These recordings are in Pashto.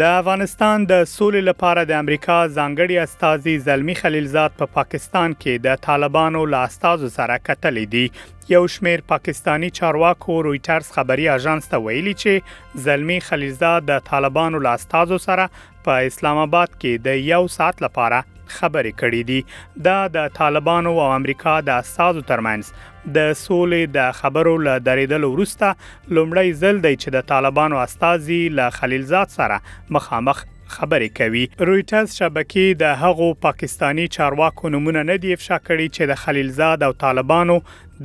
د افغانستان د سولې لپاره د امریکا ځانګړي استازي زلمی خلیلزاد په پاکستان کې د طالبانو له استازو سره کتلې دي یو شمیر پاکستانی چارواکو رويټرز خبري اژانس ته ویلي چې زلمی خلیلزاد د طالبانو له استازو سره په اسلام آباد کې د یو ساعت لپاره خبرې کړې دي دا د طالبانو او امریکا د استازو ترمنځ د سولې د خبرو له درېدلو وروسته لومړی ځل دی چې د طالبانو استازي له خلیلزاد سره مخامخ خبرې کوي. رویټرز شبکې د هغو پاکستاني چارواکو نومونه نه دي افشا کړي چې د خلیلزاد او طالبانو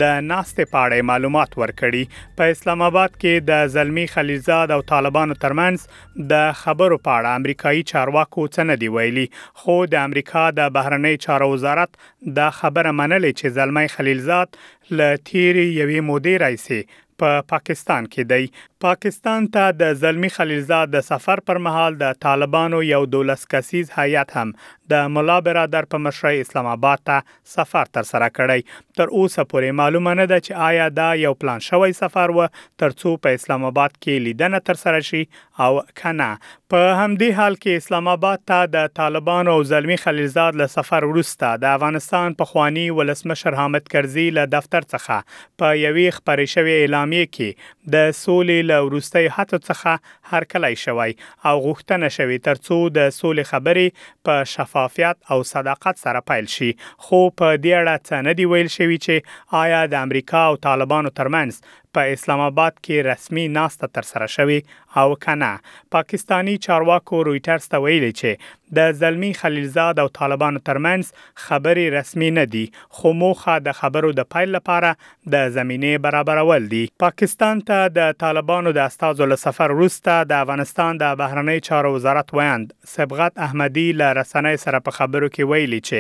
د ناستې په اړه یې معلومات ورکړي. په اسلام اباد کې د زلمي خلیلزاد او طالبانو ترمنځ د خبرو په اړه امریکايي چارواکو څه نه دي ویلي، خو د امریکا د بهرنیو چارو وزارت دا خبره منلې چې زلمی خلیلزاد له تېرې یوې مودې راهیسې په پاکستان کې دی. پاکستان ته د زلمي خلیلزاد د سفر پر مهال د طالبانو یو دولس کسیز هیئت هم د ملا برادر په مشرۍ اسلام اباد ته سفر ترسره کړی. تر اوسه پورې معلومه نه ده چې آیا دا یو پلان شوی سفر و ترڅو په اسلام اباد کې لیدنه ترسره شي او که نه؟ په همدې حال کې اسلام اباد ته د طالبانو او زلمي خلیلزاد له سفر وروسته د افغانستان پخواني ولسمشر حامد کرزي له دفتر څخه په یوې خپرې شوې اعلامیې کې د سولې له وروستیو هڅو څخه هرکلی شوی او غوښتنه شوې ترڅو د سولې خبرې په شفافیت او صداقت سره پیل شي خو په دې اړه څه نه دي ویل شوي چې آیا د امریکا او طالبانو ترمنځ په اسلام اباد کې رسمي ناسته ترسره شوې او که نه. پاکستاني چارواکو رویټرز ته ویلي چې د زلمي خلیلزاد او طالبانو ترمنځ خبرې رسمي نه دي، خو موخه د خبرو د پیل لپاره د زمینې برابرول دي. پاکستان ته د طالبانو د استازو له سفر وروسته د افغانستان د بهرنیو چارو وزارت ویاند صبغت احمدي له رسنیو سره په خبرو کې ویلي چې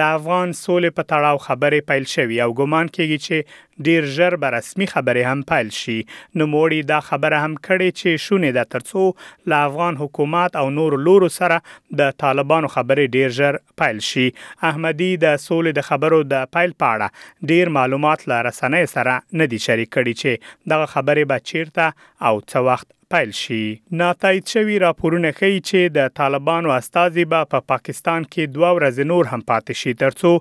د افغان سولې په تړاو خبرې پیل شوي او ګومان کېږي چې ډیر ژر به رسمي خبرې هم پیل شي. نوموړي دا خبره هم کړې چې شونې ده ترڅو له افغان حکومت او نورو لورو سره د طالبانو خبرې ډیر ژر پیل شي. احمدي د سولې د خبرو د پیل په اړه ډیر معلومات له رسنیو سره نه دي شریک کړي چې دغه خبرې به چیرته او څه وخت پیل شي. ناتایید شوي راپورونه ښيي چې د طالبانو استازي به په پاکستان کې دوه ورځې نور هم پاتې شي ترڅو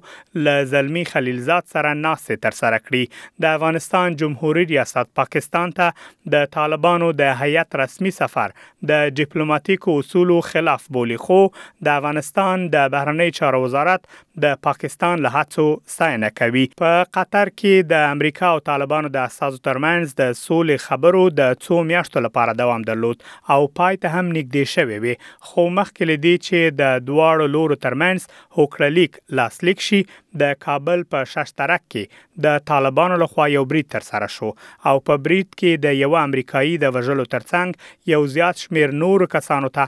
له زلمي خلیلزاد سره ناستې ترسره کړي. د افغانستان جمهوري ریاست پاکستان ته د طالبانو د هیئت رسمي سفر د ډیپلوماتیکو اصولو خلاف بولي خو د افغانستان د بهرنیو چارو وزارت د پاکستان له هڅو ستاینه کوي. په قطر کې د امریکا او طالبانو د استازو ترمنځ د سولې خبرو د څو میاشتو لپاره دوام درلود او پای ته هم نږدې شوې وې، خو مخکې له دې چې د دواړو لورو ترمنځ هوکړه لیک لاسلیک شي، د کابل په ششترک کې د طالبانو له خوا یو برید ترسره شو او په برید کې د یوه امریکايي د وژلو ترڅنګ یو زیات شمېر نورو کسانو ته